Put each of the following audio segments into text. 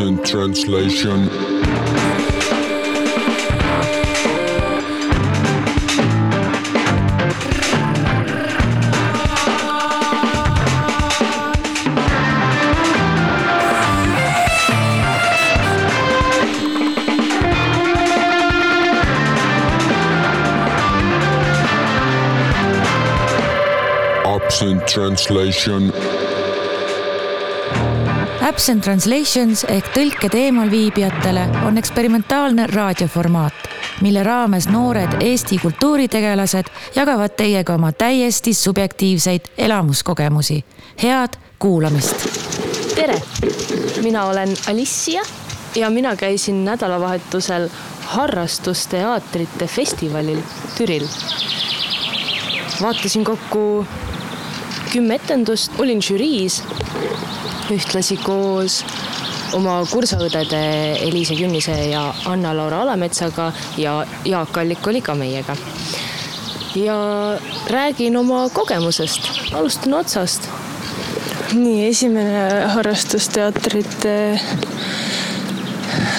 in translation. translation. Absent Translations ehk tõlked eemalviibijatele on eksperimentaalne raadioformaat, mille raames noored Eesti kultuuritegelased jagavad teiega oma täiesti subjektiivseid elamuskogemusi. head kuulamist. tere, mina olen Alicia ja mina käisin nädalavahetusel harrastusteaatrite festivalil Türil. vaatasin kokku kümme etendust, olin žüriis ühtlasi koos oma kursaõdede Eliise Künnise ja Anna-Laura Alametsaga ja Jaak Allik oli ka meiega. ja räägin oma kogemusest, alustan otsast. nii, esimene harrastusteatrite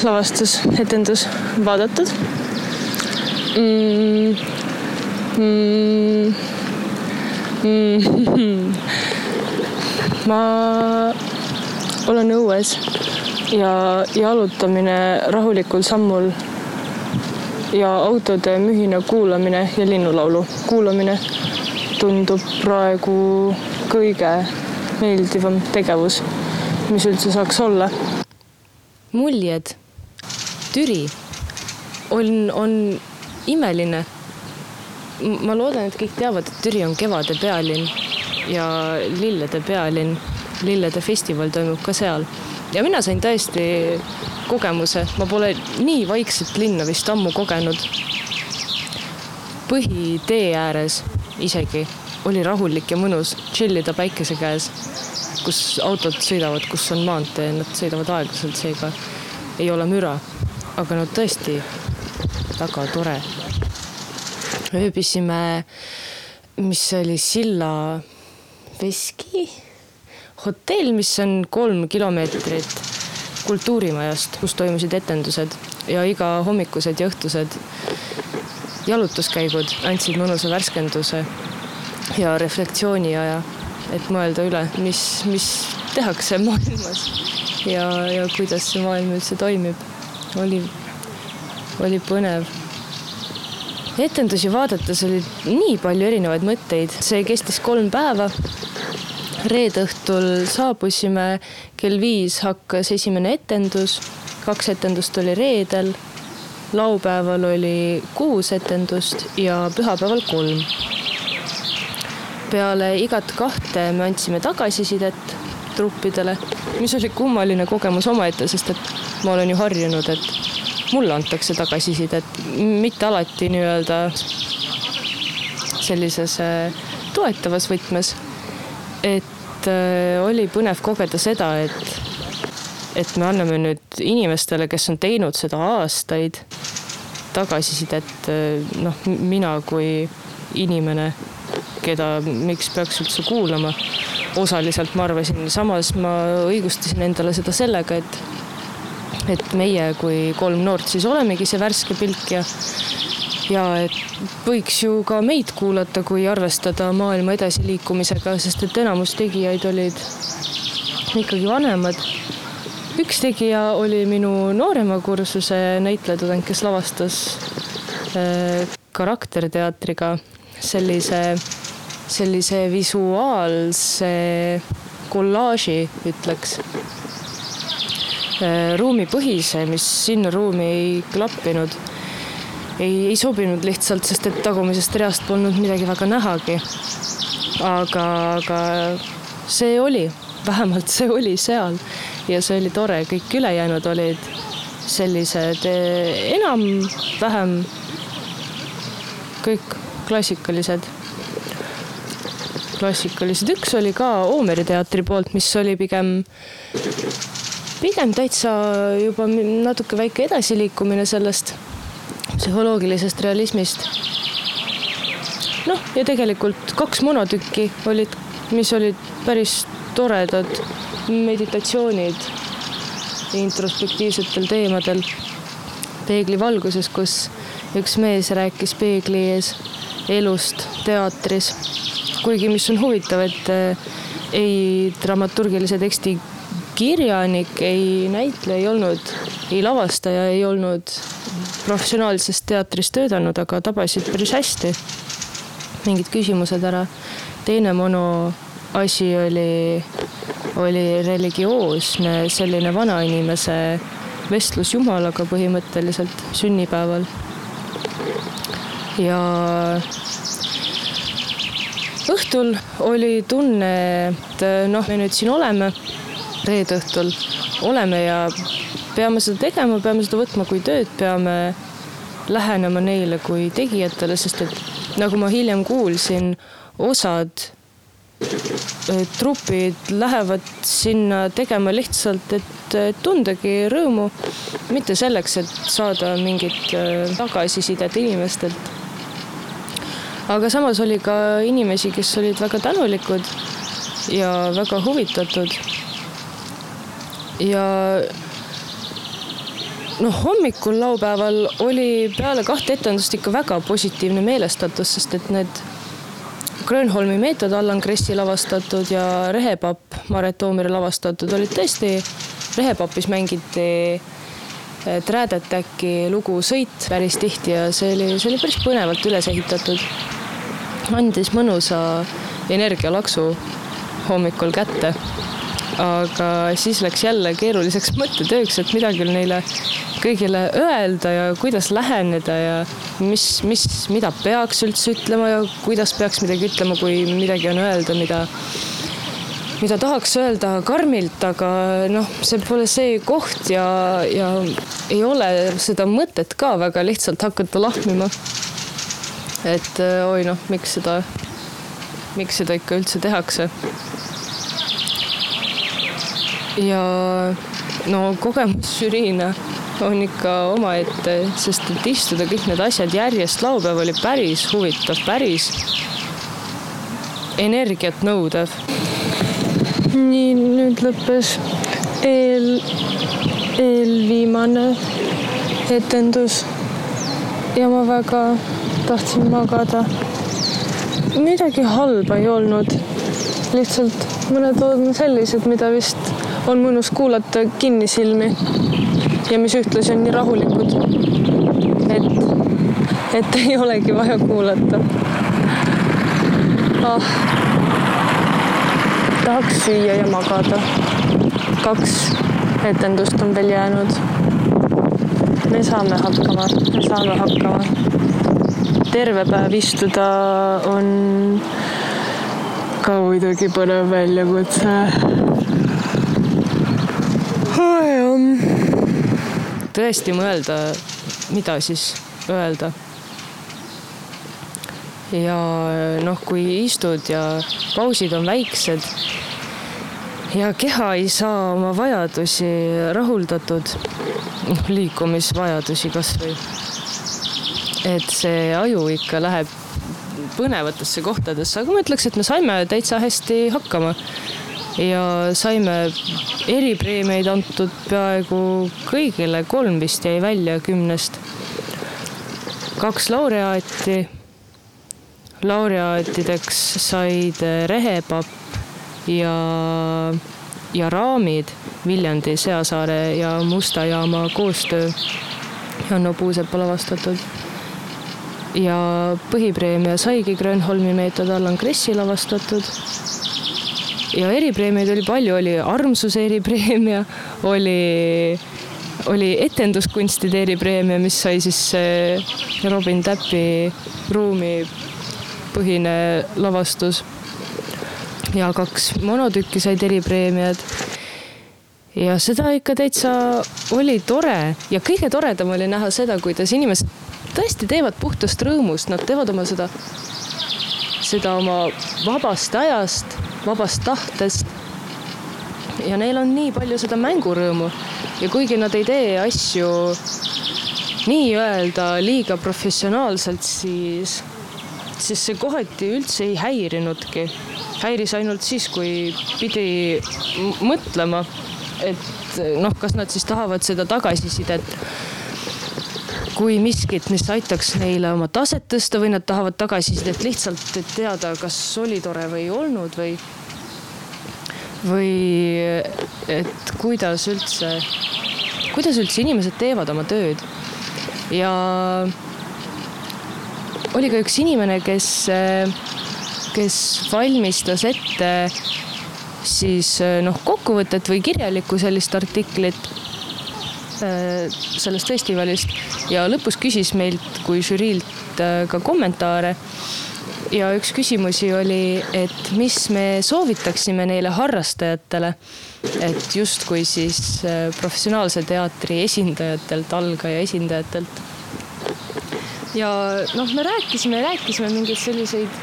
lavastus, etendus vaadatud mm,. Mm, mm, ma olen õues ja jalutamine rahulikul sammul ja autode mühina kuulamine ja linnulaulu kuulamine tundub praegu kõige meeldivam tegevus, mis üldse saaks olla. muljed, Türi on, on imeline. ma loodan, et kõik teavad, et Türi on kevade pealinn ja lillede pealinn lillede festival toimub ka seal. ja mina sain tõesti kogemuse, ma pole nii vaikset linna vist ammu kogenud. põhitee ääres isegi oli rahulik ja mõnus tšillida päikese käes, kus autod sõidavad, kus on maantee, nad sõidavad aeglaselt, seega ei ole müra. aga no tõesti väga tore. ööbisime, mis see oli, Silla Veski hotell, mis on kolm kilomeetrit kultuurimajast, kus toimusid etendused ja iga hommikused ja õhtused jalutuskäigud andsid mõnusa värskenduse ja reflektsiooni aja, et mõelda üle, mis, mis tehakse maailmas ja, ja kuidas see maailm üldse toimib. oli, oli põnev. etendusi vaadates oli nii palju erinevaid mõtteid, see kestis kolm päeva reede õhtul saabusime, kell viis hakkas esimene etendus, kaks etendust oli reedel, laupäeval oli kuus etendust ja pühapäeval kolm. peale igat kahte me andsime tagasisidet truppidele, mis oli kummaline kogemus omaette, sest et ma olen ju harjunud, et mulle antakse tagasisidet, mitte alati nii-öelda sellises äh, toetavas võtmes et äh, oli põnev kogeda seda, et, et me anname nüüd inimestele, kes on teinud seda aastaid, tagasisidet, äh, noh, mina kui inimene, keda, miks peaks üldse kuulama, osaliselt ma arvasin, samas ma õigustasin endale seda sellega, et et meie kui kolm noort siis olemegi see värske pilk ja ja et võiks ju ka meid kuulata, kui arvestada maailma edasiliikumisega, sest et enamus tegijaid olid ikkagi vanemad. üks tegija oli minu noorema kursuse näitlejatudeng, kes lavastas äh, karakterteatriga sellise, sellise visuaalse kollaaži, ütleks äh, ruumipõhise, mis sinna ruumi ei klappinud ei, ei sobinud lihtsalt, sest et tagumisest reast polnud midagi väga nähagi. aga, aga see oli, vähemalt see oli seal. Ja see oli tore, kõik ülejäänud olid sellised eh, enam-vähem kõik klassikalised, klassikalised, üks oli ka Oomeri teatri poolt, mis oli pigem, pigem täitsa juba natuke väike edasiliikumine sellest psühholoogilisest realismist. noh, ja tegelikult kaks monotükki olid, mis olid päris toredad meditatsioonid introspektiivsetel teemadel peegli valguses, kus üks mees rääkis peegli ees elust teatris. kuigi, mis on huvitav, et äh, ei dramaturgilise teksti kirjanik, ei näitleja ei olnud, ei lavastaja ei olnud professionaalses teatris töötanud, aga tabasid päris hästi mingid küsimused ära. teine mono asi oli, oli religioosne, selline vanainimese vestlus Jumalaga põhimõtteliselt sünnipäeval. ja õhtul oli tunne, et noh, me nüüd siin oleme, reede õhtul oleme ja peame seda tegema, peame seda võtma kui tööd, peame lähenema neile kui tegijatele, sest et nagu ma hiljem kuulsin, osad trupid lähevad sinna tegema lihtsalt, et tundagi rõõmu, mitte selleks, et saada mingit tagasisidet inimestelt. aga samas oli ka inimesi, kes olid väga tänulikud ja väga huvitatud. ja noh, hommikul laupäeval oli peale kahte etendust ikka väga positiivne meelestatus, sest et need Grönholmi meetod Allan Kressi lavastatud ja Rehepapp Maret Toomere lavastatud olid tõesti, Rehepapis mängiti Träädet äkki lugu Sõit päris tihti ja see oli, see oli päris põnevalt üles ehitatud. andis mõnusa energialaksu hommikul kätte aga siis läks jälle keeruliseks mõttetööks, et midagi neile kõigile öelda ja kuidas läheneda ja mis, mis, mida peaks üldse ütlema ja kuidas peaks midagi ütlema, kui midagi on öelda, mida mida tahaks öelda karmilt, aga noh, see pole see koht ja, ja ei ole seda mõtet ka väga lihtsalt hakata lahmima. et oi noh, miks seda, miks seda ikka üldse tehakse ja no kogemus žüriina on ikka omaette, sest et istuda kõik need asjad järjest laupäev oli päris huvitav, päris energiat nõudev. nii, nüüd lõppes eel, eelviimane etendus ja ma väga tahtsin magada. midagi halba ei olnud, lihtsalt mõned on sellised, mida vist on mõnus kuulata kinnisilmi ja mis ühtlasi on nii rahulikud, et, et ei olegi vaja kuulata ah.. tahaks süüa ja magada. kaks etendust on veel jäänud. me saame hakkama, me saame hakkama. terve päev istuda on ka muidugi põnev väljakutse tõesti mõelda, mida siis öelda. ja noh, kui istud ja pausid on väiksed ja keha ei saa oma vajadusi rahuldatud, noh liikumisvajadusi kasvõi. et see aju ikka läheb põnevatesse kohtadesse, aga ma ütleks, et me saime täitsa hästi hakkama ja saime eripreemiaid antud peaaegu kõigile, kolm vist jäi välja kümnest. kaks laureaati. laureaatideks said Rehepapp ja, ja Raamid Viljandi, Seasaare ja Musta jaama koostöö. Hanno Puusepa lavastatud ja põhipreemia saigi Grönholmi meetod Allan Kressi lavastatud ja eripreemiaid oli palju, oli armsuse eripreemia, oli, oli etenduskunstide eripreemia, mis sai siis Robin Täppi ruumipõhine lavastus. ja kaks monotükki said eripreemiad. ja seda ikka täitsa oli tore ja kõige toredam oli näha seda, kuidas inimesed tõesti teevad puhtast rõõmust, nad teevad oma seda, seda oma vabast ajast vabast tahtest. ja neil on nii palju seda mängurõõmu ja kuigi nad ei tee asju nii-öelda liiga professionaalselt, siis, siis see kohati üldse ei häirinudki. häiris ainult siis, kui pidi mõtlema, et noh, kas nad siis tahavad seda tagasisidet kui miskit, mis aitaks neile oma taset tõsta või nad tahavad tagasisidet lihtsalt, et teada, kas oli tore või ei olnud või või et kuidas üldse, kuidas üldse inimesed teevad oma tööd. ja oli ka üks inimene, kes, kes valmistas ette siis noh, kokkuvõtet või kirjalikku sellist artiklit sellest festivalist ja lõpus küsis meilt kui žüriilt äh, ka kommentaare. ja üks küsimusi oli, et mis me soovitaksime neile harrastajatele, et justkui siis äh, professionaalse teatri esindajatelt, algaja esindajatelt. ja noh, me rääkisime, rääkisime mingeid selliseid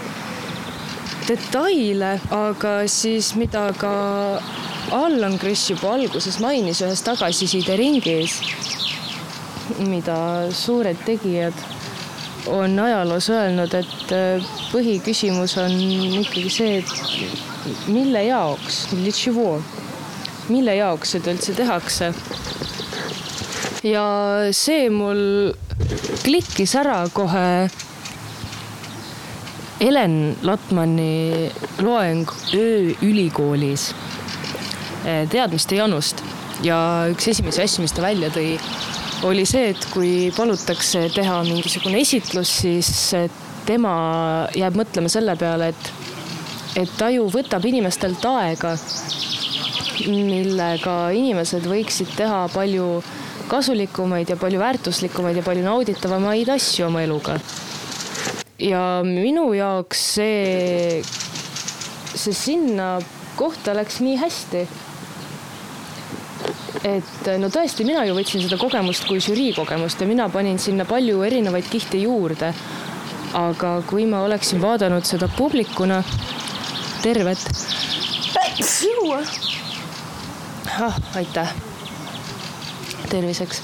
detaile, aga siis mida ka Allan Kriss juba alguses mainis ühes tagasiside ringis, mida suured tegijad on ajaloos öelnud, et äh, põhiküsimus on ikkagi see, et mille jaoks, mille jaoks seda üldse tehakse. ja see mul klikkis ära kohe Helen Lotmani loeng ööülikoolis teadmiste janust ja üks esimesi asju, mis ta välja tõi, oli see, et kui palutakse teha mingisugune esitlus, siis tema jääb mõtlema selle peale, et, et taju võtab inimestelt aega, millega inimesed võiksid teha palju kasulikumaid ja palju väärtuslikumaid ja palju nauditavamaid asju oma eluga ja minu jaoks see, see sinna kohta läks nii hästi. Et no tõesti, mina ju võtsin seda kogemust kui žürii kogemust ja mina panin sinna palju erinevaid kihte juurde. aga kui ma oleksin vaadanud seda publikuna, tervet, juua. ah, aitäh, terviseks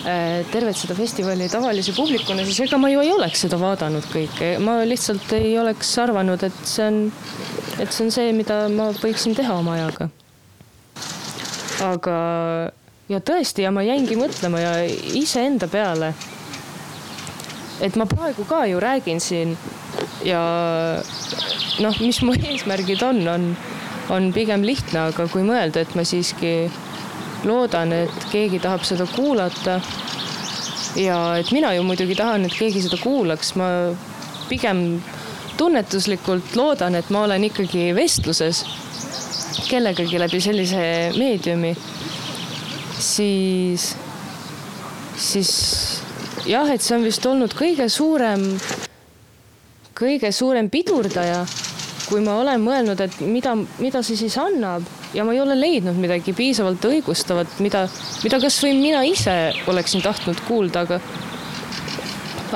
Äh, tervet seda festivali tavalise publikuna, siis ega ma ju ei oleks seda vaadanud kõike, ma lihtsalt ei oleks arvanud, et see on, et see on see, mida ma võiksin teha oma ajaga. Aga, ja tõesti, ja ma jäingi mõtlema ja iseenda peale. et ma praegu ka ju räägin siin ja noh, mis mu eesmärgid on, on, on pigem lihtne, aga kui mõelda, et ma siiski loodan, et keegi tahab seda kuulata. ja et mina ju muidugi tahan, et keegi seda kuulaks, ma pigem tunnetuslikult loodan, et ma olen ikkagi vestluses kellegagi läbi sellise meediumi, siis, siis jah, et see on vist olnud kõige suurem, kõige suurem pidurdaja, kui ma olen mõelnud, et mida, mida see siis annab. Ja ma ei ole leidnud midagi piisavalt õigustavat, mida, mida kasvõi mina ise oleksin tahtnud kuulda, aga,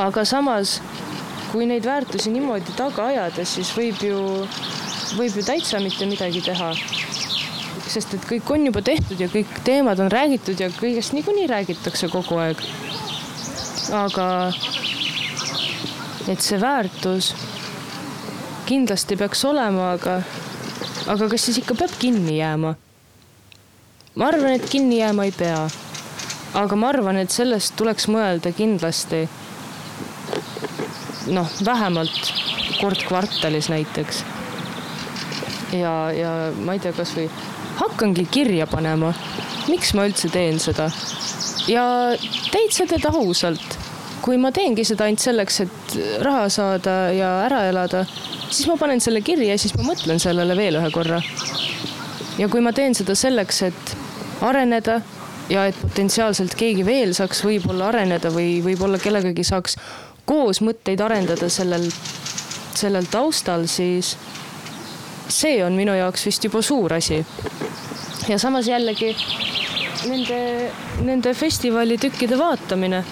aga samas, kui neid väärtusi niimoodi taga ajades, siis võib ju, võib ju täitsa mitte midagi teha. sest et kõik on juba tehtud ja kõik teemad on räägitud ja kõigest niikuinii räägitakse kogu aeg. aga et see väärtus kindlasti peaks olema, aga aga kas siis ikka peab kinni jääma? ma arvan, et kinni jääma ei pea. aga ma arvan, et sellest tuleks mõelda kindlasti noh, vähemalt kord kvartalis näiteks. Ja, ja ma ei tea, kasvõi hakkangi kirja panema, miks ma üldse teen seda. ja täitsa teed ausalt, kui ma teengi seda ainult selleks, et raha saada ja ära elada siis ma panen selle kirja ja siis ma mõtlen sellele veel ühe korra. ja kui ma teen seda selleks, et areneda ja et potentsiaalselt keegi veel saaks võib-olla areneda või võib-olla kellegagi saaks koos mõtteid arendada sellel, sellel taustal, siis see on minu jaoks vist juba suur asi. ja samas jällegi nende, nende festivalitükkide vaatamine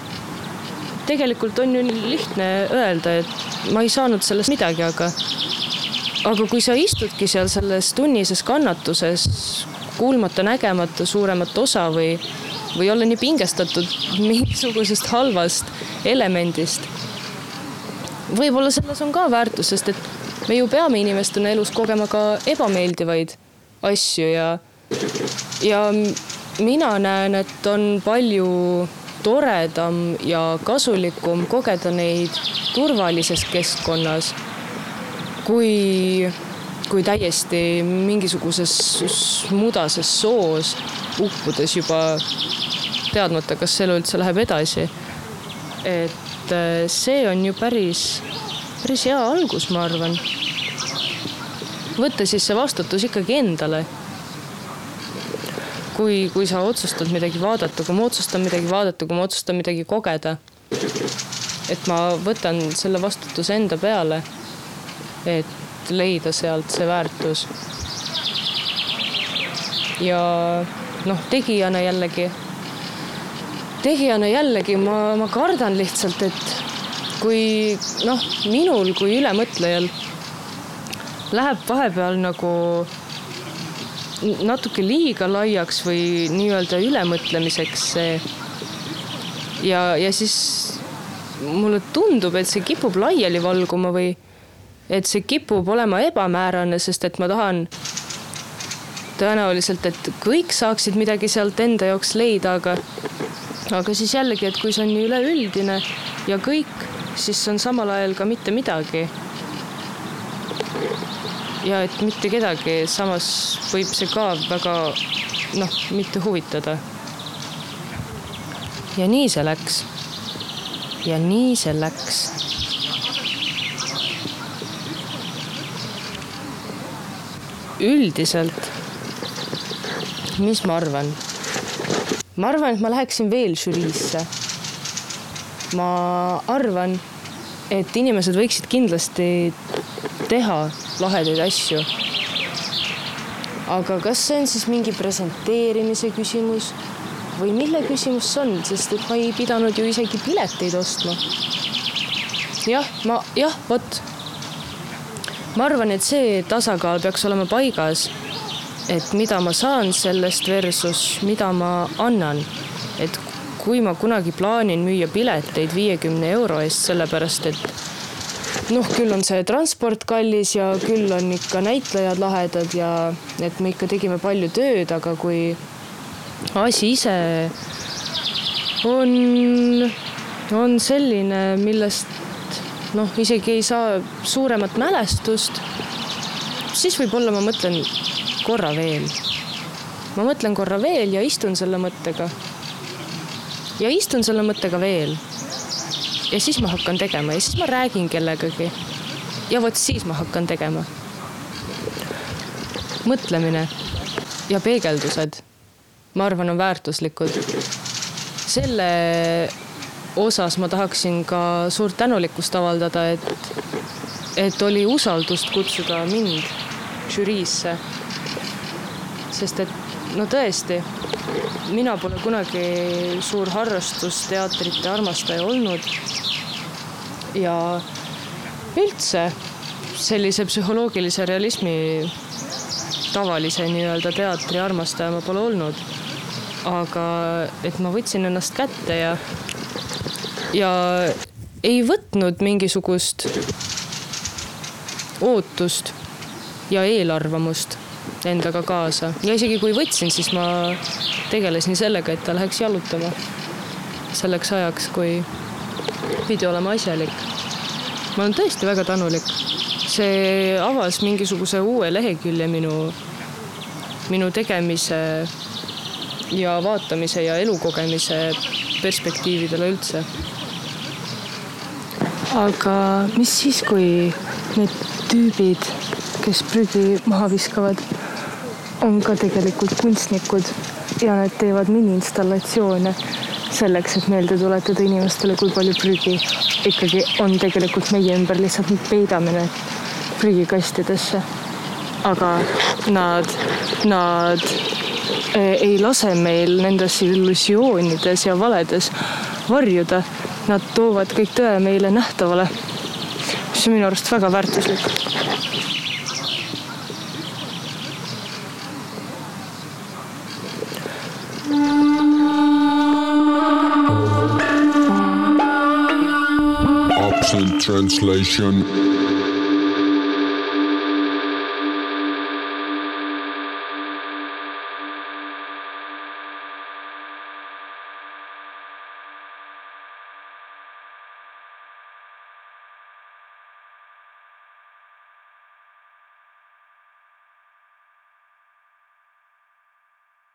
tegelikult on ju lihtne öelda, et ma ei saanud sellest midagi, aga, aga kui sa istudki seal selles tunnises kannatuses, kuulmata, nägemata suuremat osa või, või olla nii pingestatud mingisugusest halvast elemendist. võib-olla selles on ka väärtus, sest et me ju peame inimestena elus kogema ka ebameeldivaid asju ja ja mina näen, et on palju toredam ja kasulikum kogeda neid turvalises keskkonnas, kui, kui täiesti mingisuguses mudases soos uppudes juba teadmata, kas elu üldse läheb edasi. et äh, see on ju päris, päris hea algus, ma arvan. võtta siis see vastutus ikkagi endale kui, kui sa otsustad midagi vaadata, kui ma otsustan midagi vaadata, kui ma otsustan midagi kogeda, et ma võtan selle vastutuse enda peale, et leida sealt see väärtus. ja noh, tegijana jällegi, tegijana jällegi ma, ma kardan lihtsalt, et kui noh, minul kui ülemõtlejal läheb vahepeal nagu natuke liiga laiaks või nii-öelda ülemõtlemiseks see. ja, ja siis mulle tundub, et see kipub laiali valguma või et see kipub olema ebamäärane, sest et ma tahan tõenäoliselt, et kõik saaksid midagi sealt enda jaoks leida, aga aga siis jällegi, et kui see on nii üleüldine ja kõik, siis on samal ajal ka mitte midagi ja et mitte kedagi, samas võib see ka väga noh, mitte huvitada. ja nii see läks. ja nii see läks. üldiselt, mis ma arvan? ma arvan, et ma läheksin veel žüriisse. Ma arvan, et inimesed võiksid kindlasti teha lahedaid asju. aga kas see on siis mingi presenteerimise küsimus või mille küsimus see on, sest et ma ei pidanud ju isegi pileteid ostma. jah, ma, jah, vot. ma arvan, et see tasakaal peaks olema paigas, et mida ma saan sellest versus mida ma annan. et kui ma kunagi plaanin müüa pileteid viiekümne euro eest, sellepärast et noh, küll on see transport kallis ja küll on ikka näitlejad lahedad ja et me ikka tegime palju tööd, aga kui asi ise on, on selline, millest noh, isegi ei saa suuremat mälestust, siis võib-olla ma mõtlen korra veel. ma mõtlen korra veel ja istun selle mõttega. Ja istun selle mõttega veel ja siis ma hakkan tegema ja siis ma räägin kellegagi. ja vot siis ma hakkan tegema. mõtlemine ja peegeldused, ma arvan, on väärtuslikud. selle osas ma tahaksin ka suurt tänulikkust avaldada, et, et oli usaldust kutsuda mind žüriisse. sest et no tõesti, mina pole kunagi suur harrastusteatrite armastaja olnud ja üldse sellise psühholoogilise realismi tavalise nii-öelda teatri armastaja ma pole olnud. aga et ma võtsin ennast kätte ja, ja ei võtnud mingisugust ootust ja eelarvamust endaga kaasa ja isegi kui võtsin, siis ma tegelesin sellega, et ta läheks jalutama selleks ajaks, kui pidi olema asjalik. ma olen tõesti väga tänulik. see avas mingisuguse uue lehekülje minu, minu tegemise ja vaatamise ja elukogemise perspektiividele üldse. aga mis siis, kui need tüübid, kes prügi maha viskavad, on ka tegelikult kunstnikud ja nad teevad miniinstallatsioone selleks, et meelde tuletada inimestele, kui palju prügi ikkagi on tegelikult meie ümber, lihtsalt me peidame need prügikastidesse. aga nad, nad eh, ei lase meil nendes illusioonides ja valedes varjuda. Nad toovad kõik tõe meile nähtavale, mis on minu arust väga väärtuslik translation.